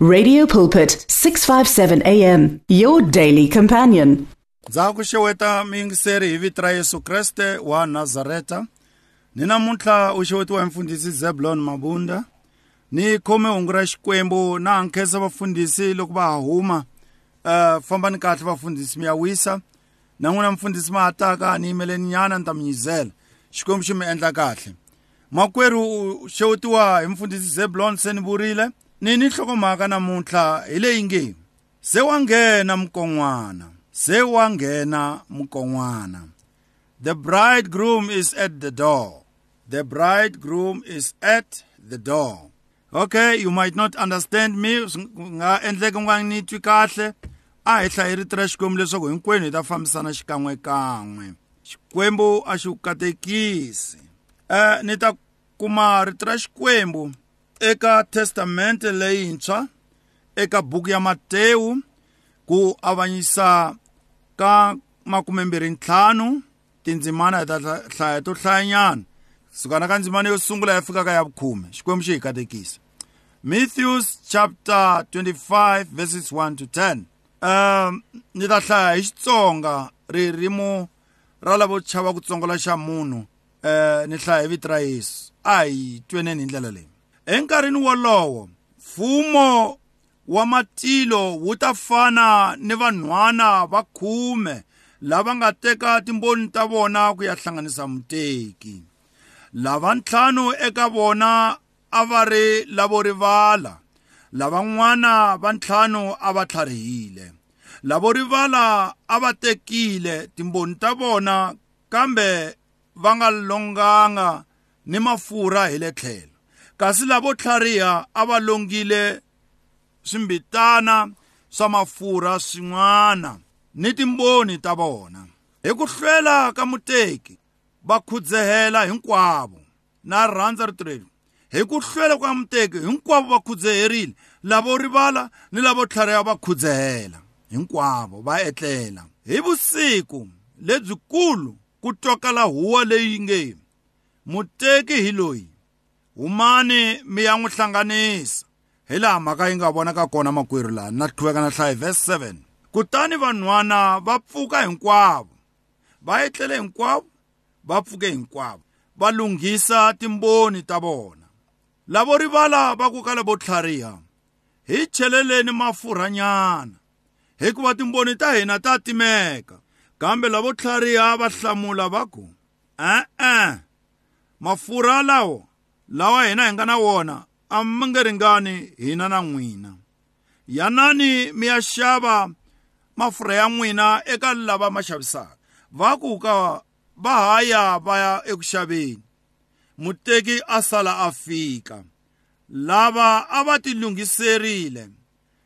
Radio Pulpit 657 AM your daily companion. ndza ku xeweta miyingiseri hi vito ra yesu kreste wa nazareta. Ni namuntlha u xewetiwa hi mfundhisi zebulon mabunda. Ni khome hungu ra xikwembu na hankhensa vafundhisi loko va huma uh, fambani kahle vafundhisi mi ya wisa. Na n'wina mfundhisi ma ha taka ni yimeleni nyana ni ta mi nyizela. Xikwembu xi mi endla kahle. Makwerhu xewetiwa hi mfundhisi zebulon se ni vurile ni ni nhlokomhaka namuntlha hi leyi nge se wa nghena mukon'wana se wa nghena mukon'wana the bridegroom is at the door. The bridegroom is at the door. Okay you might not understand me. Nga endleka u nga ni twi kahle. A hi hlayi rito ra xikwembu leswaku hinkwenu hi ta fambisana xikan'wekan'we xikwembu a xi wu katekisi um ni ta kuma rito ra xikwembu eka testamente leyintshwa eka buku ya matewu ku avanyisa ka makumembirhi ntlhanu tindzimana ta hlaya to hlayanyana sukana ka ndzimana yo sungula ya fika ka ya vukhume xikwembu xi hi katekisa. Matthews chapter 25 verses 1 to 10 um ni ta hlaya hi xitsonga ririmo ra lavo chava ku tsongola xa munhu um ni hlaya hi vito ra yesu. A hi tweneni hi ndlela leyi. Enkarhini wolowo mfumo wa matilo wu ta fana ni vanhwana va khume lava nga teka timboni ta vona ku ya hlanganisa muteki. Lava ntlhanu eka vona a va ri lavo rivala lavan'wana va ntlhanu a va tlharihile. Lavo rivala a va tekile timboni ta vona kambe va nga longanga ni mafurha hi le tlhelo. Kasi lavo tlhariha a va longile swimbitana swa mafurha swin'wana ni timboni ta vona. Hi ku hlwela ka muteki va khudzehela hinkwavo. Na rhandza rito leri hi ku hlwela ka muteki hinkwavo va khudzeherile lavo rivala ni lavo tlhariha va khudzehela. Hinkwavo va etlela. Hi vusiku lebyikulu ku twakala huwa leyi nge muteki hi loyi. Humani mi ya n'wi hlanganisa hi laha mhaka yi nga vonaka kona makwerhu laha na qhuveka na hlaya verse 7 kutani vanhwana va pfuka hinkwavo. Va etlele hinkwavo va pfuke hinkwavo. Va lunghisa timboni ta vona. Lavo rivala va ku ka lavo tlhariha hi cheleleni mafurhanyana hikuva timboni ta hina ta timeka kambe lavo tlhariha va hlamula va ku e-e mafurha lawo lawa hina hi nga na wona a mi nge ringani hina na n'wina. Yanani mi ya xava mafurha ya n'wina eka lava ma xavisaka? Va ku ka va ha ya va ya eku xaveni. Muteki a sala a fika. Lava a va ti lunghiserile.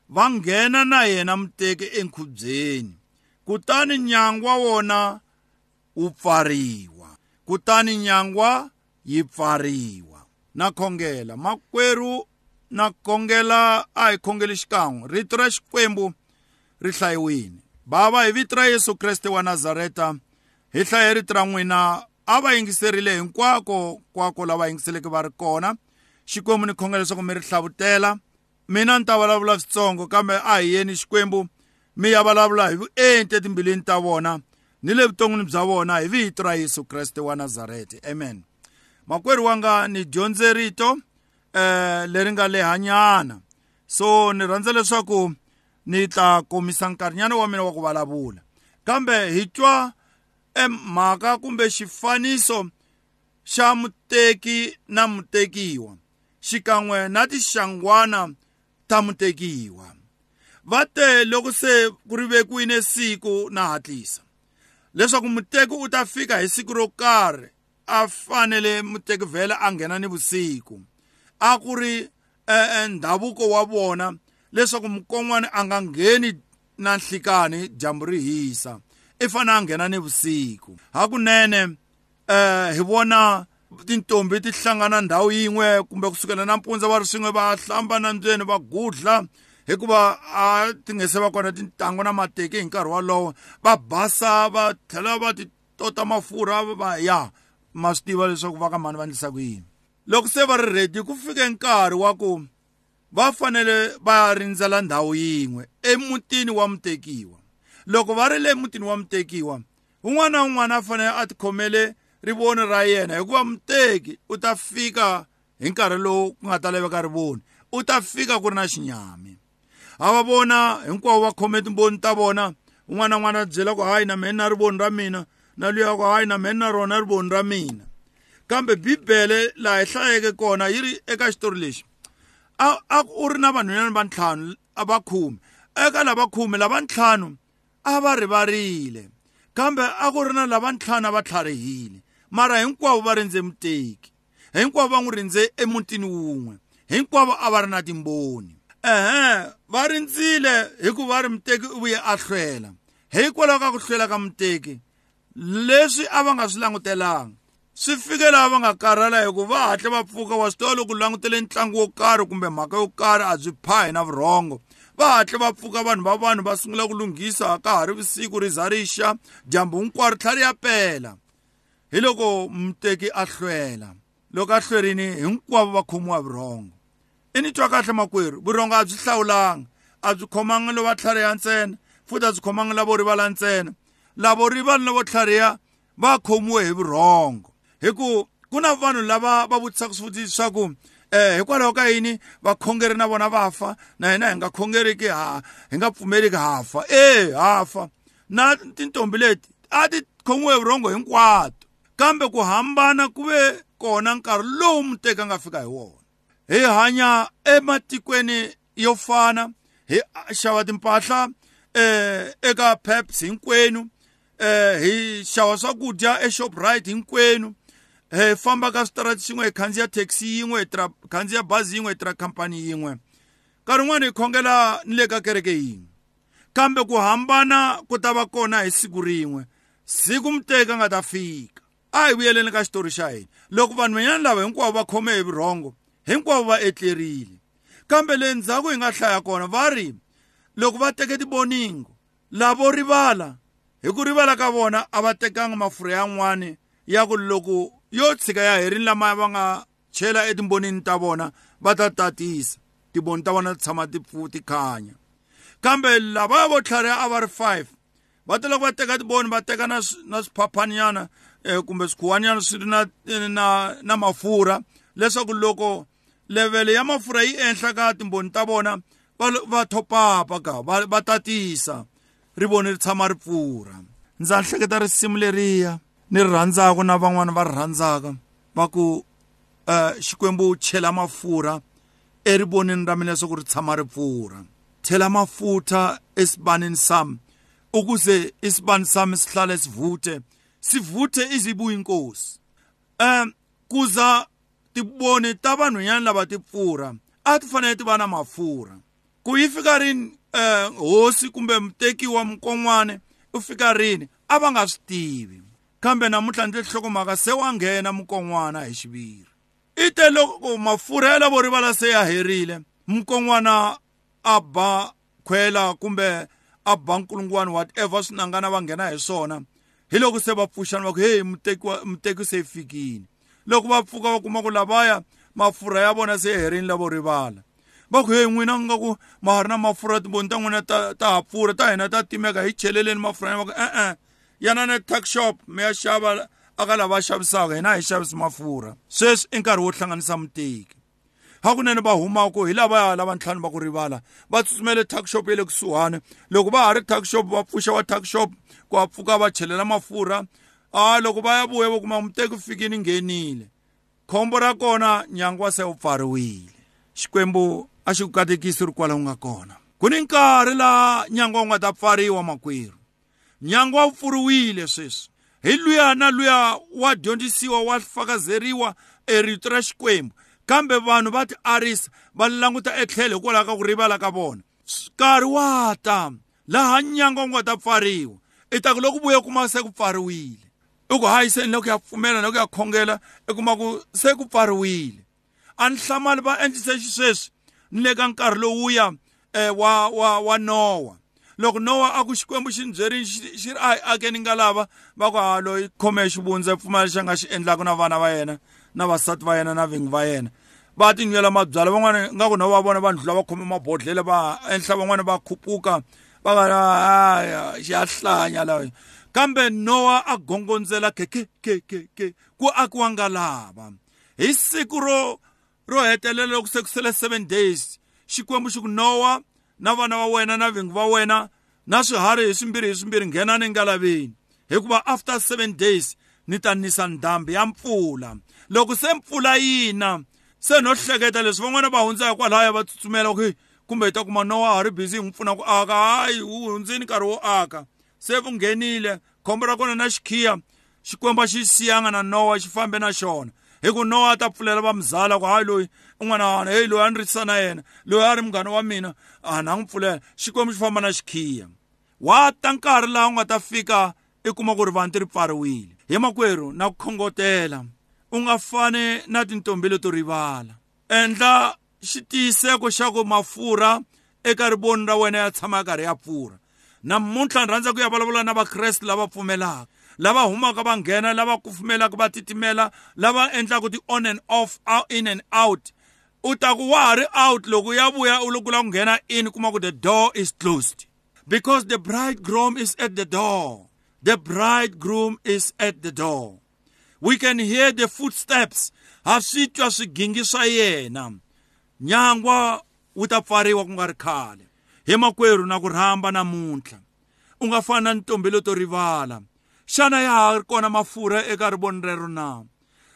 Va nghena na yena muteki enkhubyeni. Kutani nyangwa wona wu pfariwa. Kutani nyangwa yi pfariwa. Na khongela makwerhu na khongela a hi khongeli xikan'we rito ra xikwembu ri hlayiwile bava hi vito ra yesu kreste wa nazareta hi hlaye rito ra n'wina a va yingiserile hinkwako kwako lava yingiseleke va ri kona. Xikwembu ni khongela leswaku mi ri hlavutela. Mina ni ta vulavula switsongo kambe a hi yeni xikwembu. Mi ya vulavula hi vuenti etimbilwini ta vona ni le vuton'wini bya vona hi vito ra yesu kreste wa nazareta amen. Makwerhu wanga ni dyondze rito eh leri nga lehanyana so ni rhandza leswaku ni ta komisa nkarhinyana wa mina wa ku vulavula. Kambe hi twa emhaka kumbe xifaniso xa muteki na mutekiwa. Xikan'we na tixangwana ta mutekiwa. Va te loko se ku ri vekiwile siku na hatlisa. Leswaku muteki u ta fika hi siku ro karhi. A fanele muteki vhele a nghena ni vusiku a ku ri ndhavuko wa vona leswaku mukon'wana a nga ngheni na nhlikani dyambu ri hisa i fanele a nghena ni vusiku hakunene um hi vona tintombi ti hlangana ndhawu yin'we kumbe kusukela nampundzu va ri swin'we va hlamba nandzweni va gudla hikuva a ti nga se va kona tintangu na mateki hi nkarhi wolowo. Va basa va tlhela va ti tota mafurha va ya. Ma swi tiva leswaku va ka mani va endlisa ku yini loko se va ri ready ku fike nkarhi wa ku va fanele va rindzela ndhawu yin'we emutini wa mutekiwa loko va ri le emutini wa mutekiwa un'wana na un'wana a fanele a tikhomele rivoni ra yena hikuva muteki u ta fika hi nkarhi lowu ku nga ta laveka rivoni u ta fika ku ri na xinyami. A va vona hinkwavo va khome timboni ta vona un'wana na un'wana a byela ku hayi na mehe na rivoni ra mina na luya ku hayi na mehe na rona rivoni ra mina. Kambe bibele laha hi hlayeke kona yi ri eka xitori lexi. A, a u ri na vanhwanyana va ntlhanu va khume eka lava khume lava ntlhanu a va rivarile. Kambe a ku ri na lava ntlhanu a va tlharihile. Mara hinkwavo va rindze muteki. Hinkwavo va n'wi rindze emutini wun'we. Hinkwavo a va ri na timboni. Ehe va rindzile hi ku va ri muteki u vuye a hlwela. Hikwalaho ka ku hlwela ka muteki leswi a va nga swi langutelanga swi fike laha va nga karhala hi ku va hatla va pfuka wa swi tiva loko langutele ntlangu wo karhi kumbe mhaka yo karhi a byi phahi na vurhongo va hatla va pfuka vanhu va vanhu va sungula ku lunghisa ka ha ri vusiku ri za ri xa dyambu hinkwaro tlhari ya pela hi loko muteki a hlwela loko a hlwerini hinkwavo va khomiwa vurhongo i ni twa kahle makwerhu vurhongo a byi hlawulanga a byi khomanga lo va tlhariha ntsena futhi a byi khomanga lavo rivala ntsena. Lavo rivala lavo tlhariha va khomiwe hi vurhongo. Hi ku ku na vanhu lava va vutisaka swivutiso swa ku eh hikwalaho ka yini? Vakhongeri na vona va fa na hina hi nga khongeriki ha hi nga pfumeliki hafa e hafa na tintombi leti a ti khomiwe vurhongo hinkwato. Kambe ku hambana ku ve kona nkarhi lowu muteki a nga fika hi wona. Hi hanya ematikweni yo fana hi xava timpahla eh eka Peps hinkwenu eh hi xava swakudya eShoprite hinkwenu. Hi famba ka switarati xin'we hi khandziya taxi yin'we hi tirha khandziya bazi yin'we hi tirha khampani yin'we. Nkarhi wun'wani hi khongela ni le ka kereke yin'we. Kambe ku hambana ku ta va kona hi siku rin'we. Siku muteki a nga ta fika. A hi vuyeleni ka xitori xa hina. Loko vanhu van'wana lava hinkwavo va khome hi vurhongo hinkwavo va etlerile. Kambe le ndzhaku hi nga hlaya kona va ri loko va teke tiboningo lavo rivala hi ku rivala ka vona a va tekanga mafurha yan'wani ya ku loko yo tshika ya herini lama va nga chela etimbonini ta vona va ta tatisa. Timboni ta vona ti tshama ti ti khanya. Kambe lava vo tlhariha a va ri 5 va ta loko va teka tiboni va teka na na swiphaphanyana eh, kumbe swikhuwanyana swi ri na, na, na mafurha. Leswaku loko levele ya mafurha yi ehenhla ka timboni ta vona va, va thopapa ka va, va tatisa. Rivoni ri tshama ri pfurha. Ndza hleketa risimu leriya ni ri rhandzaka na van'wani va ri rhandzaka va ku uh, xikwembu chela mafurha erivonini ra mina leswaku ri tshama ri pfurha. Thela mafutha esibaneni sami ukuze isibani sami sihlale sivuthe sivuthe izibuya inkosi um kuza tiboni ta vanhwanyana lava ti pfurha a ti fanele ti va na mafurha. Ku yi fika rini? Um hosi kumbe mutekiwa mukon'wane u fika rini a va nga swi tivi. Kambe namuntlha ndzi hlokomhaka se wa nghena mukon'wana hi xiviri. I te loko mafurha ya lavo rivala se ya herile mukon'wana a ba khwela kumbe a ba nkulungwani whatever swinangana va nghena hi swona hi loko se va pfuxana va ku heyi muteki muteki se fikile. Loko va pfuka va kuma ku lavaya mafurha ya vona se herini lavo rivala. Va ku heyi n'wina nga ku ma ha ri na mafurha timboni ta n'wina ta ta ha pfurha ta hina ta timeka hi cheleleni mafurha va ku e-e yana na tuck shop mi ya xava aka lava xavisaka hina hi xavisi mafurha. Sweswi i nkarhi wo hlanganisa muteki. Hakunene va humaka hi lavaya lava ntlhanu va ku rivala va tsutsumele tuck shop ya le kusuhani. Loko va ha ri tuck shop va pfuxa wa tuck shop ku va pfuka va chelela mafurha. A loko va ya vuya va kuma muteki fikini nghenile. Khombo ra kona nyangu wa se wu pfariwile. Xikwembu a xi ku katekisi ri kwala wu nga kona. Ku ni nkarhi laha nyangu wu nga ta pfariwa makwerhu nyangu wa wu pfuriwile sweswi hi luya na luya wa dyondzisiwa wa fakazeriwa erito ra xikwembu kambe vanhu va ti arisa va languta etlhelo hikwalaho ka ku rivala ka vona. Nkarhi wa ta laha nyangu wu nga ta pfariwa i ta ku loko vuya kuma se ku pfariwile i ku hayi se ni le ku ya pfumela ku ya khongela i kuma ku se ku pfariwile a ni hlamali va endlise xisweswi le ka nkarhi lowuya um wa wa wa nowa loko nowa a ku xikwembu xi ni byerini xi ri a hi akeni nga lava va ku ha loyi khome xivundza pfumala lexi a nga xi endlaka na vana va yena na vasati va yena na vingi va yena. Va tinywela mabyala van'wana nga ku na va vona vanhu lava khome mabodhlele va enhla van'wana va khupuka va nga aya xa hlanya lawa kambe nowa a gongondzela ke ke ke ke ke ku akiwanga lava. Hi siku ro ro hetelela loko se ku sele 7 days. Xikwembu xi ku nowa na vana va wena na vingi va wena na swiharhi hi swimbirhi hi swimbirhi nghenani nga laveni. Hikuva after 7 days ni ta nisa ndhambi ya mpfula. Loko se mpfula yina se no hleketa leswi van'wana va hundza hikwalaya va tsutsumela ku kumbe hi ta kuma nowa ha ri busy hi n'wi pfuna ku aka. Hayi wu hundzini nkarhi wo aka. Se vu nghenile khombo ra kona na xikhiya xikwembu xi siyanga na nowa xi fambe na xona. Hi ku nowa ta pfulela va muzala ku hayi loyi un'wana wana heyi loyi a ni ritisa na yena. Loyi a ri munghana wa mina. A na n'wi pfulela xikwembu xi famba na xikhiya. Wa ta nkarhi laha u nga ta fika i kuma ku ri vanhu ti ri pfariwile hi makwerhu na ku khongotela u nga fani na tintombi leto rivala. Endla xitiyiseko xa ku mafurha eka rivoni ra wena ya tshama ya karhi ya pfurha namuntlha ni rhandza ku ya vulavula na vakreste lava pfumelaka. Lava humaka va nghena lava kufumelaka va titimela lava endlaka ti-on and off in and out. U ta ku wa ha ri out loko ya vuya u loko lava ku nghena in kuma ku the door is closed. Because the bridegroom is at the door. The bridegroom is at the door. We can hear the footsteps. Ha swi twa swigingi swa yena. Nyangwa wu ta pfariwa ku nga ri khale. Hi makwerhu na ku rhamba namuntlha. U nga fani na ntombi leto rivala xana ya ha ri kona mafurha eka rivoni rero na?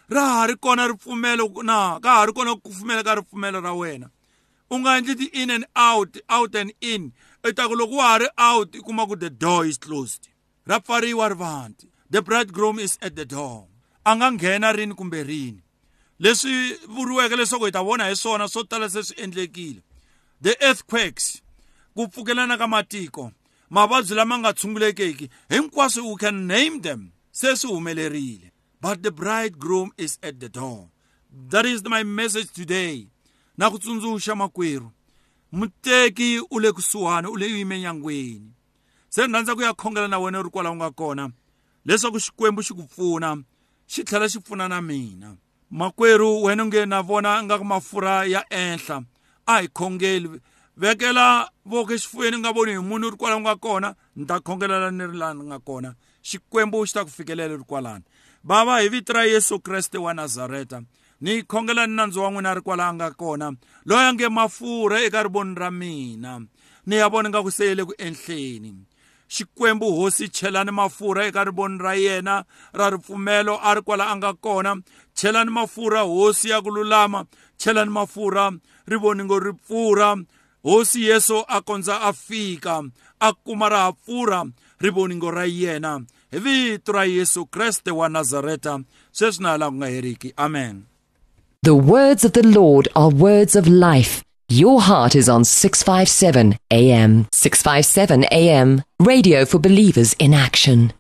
Ra ha ri kona ripfumelo na? Ka ha ri kona ku pfumela ka ripfumelo ra wena? U nga endli ti-in and out out and in. I ta ku loko wa ha ri out i kuma ku the door is closed. Ra pfariwa rivanti. The bridegroom is at the door. A nga nghena rini kumbe rini? Leswi vuriweke leswaku hi ta vona hi swona swo tala se swi endlekile. The earthquakes ku pfukelana ka matiko mavabyi lama nga tshungulekeki hinkwaswo we can name them se swi humelerile but the bridegroom is at the door. That is my message today. Na ku tsundzuxa makwerhu muteki u le kusuhani u le yimenyangweni se ni rhandza ku ya khongela na wena u ri kwala u nga kona leswaku xikwembu xi ku pfuna xi tlhela xi pfuna na mina. Makwerhu wena u nge na vona nga ku mafurha ya ehla a hi khongeli vekela voko exifuyeni nga voni hi munhu ri kwala u nga kona ni ta khongelela ni ri laha ni nga kona. Xikwembu xi ta ku fikelela ri kwalani bava hi vito ra yesu kreste wa nazareta. Ni khongela ni nandzu wa n'wina ri kwala a nga kona. Loyi a nge mafurha eka rivoni ra mina. Ni ya vona nga ku se ye le ku enhleni. Xikwembu hosi chelani mafurha eka rivoni ra yena ra ripfumelo a ri kwala a nga kona. Chelani mafurha hosi ya ku lulama. Chelani mafurha rivoningo ri pfurha hosi yesu a kondza a fika a kuma ra ha pfurha rivoningo ra yena hi vito ra yesu kreste wa nazareta sweswi na hala ku nga heriki amen The words of the Lord are words of life. Your heart is on 657 AM. 657 AM. Radio for believers in action.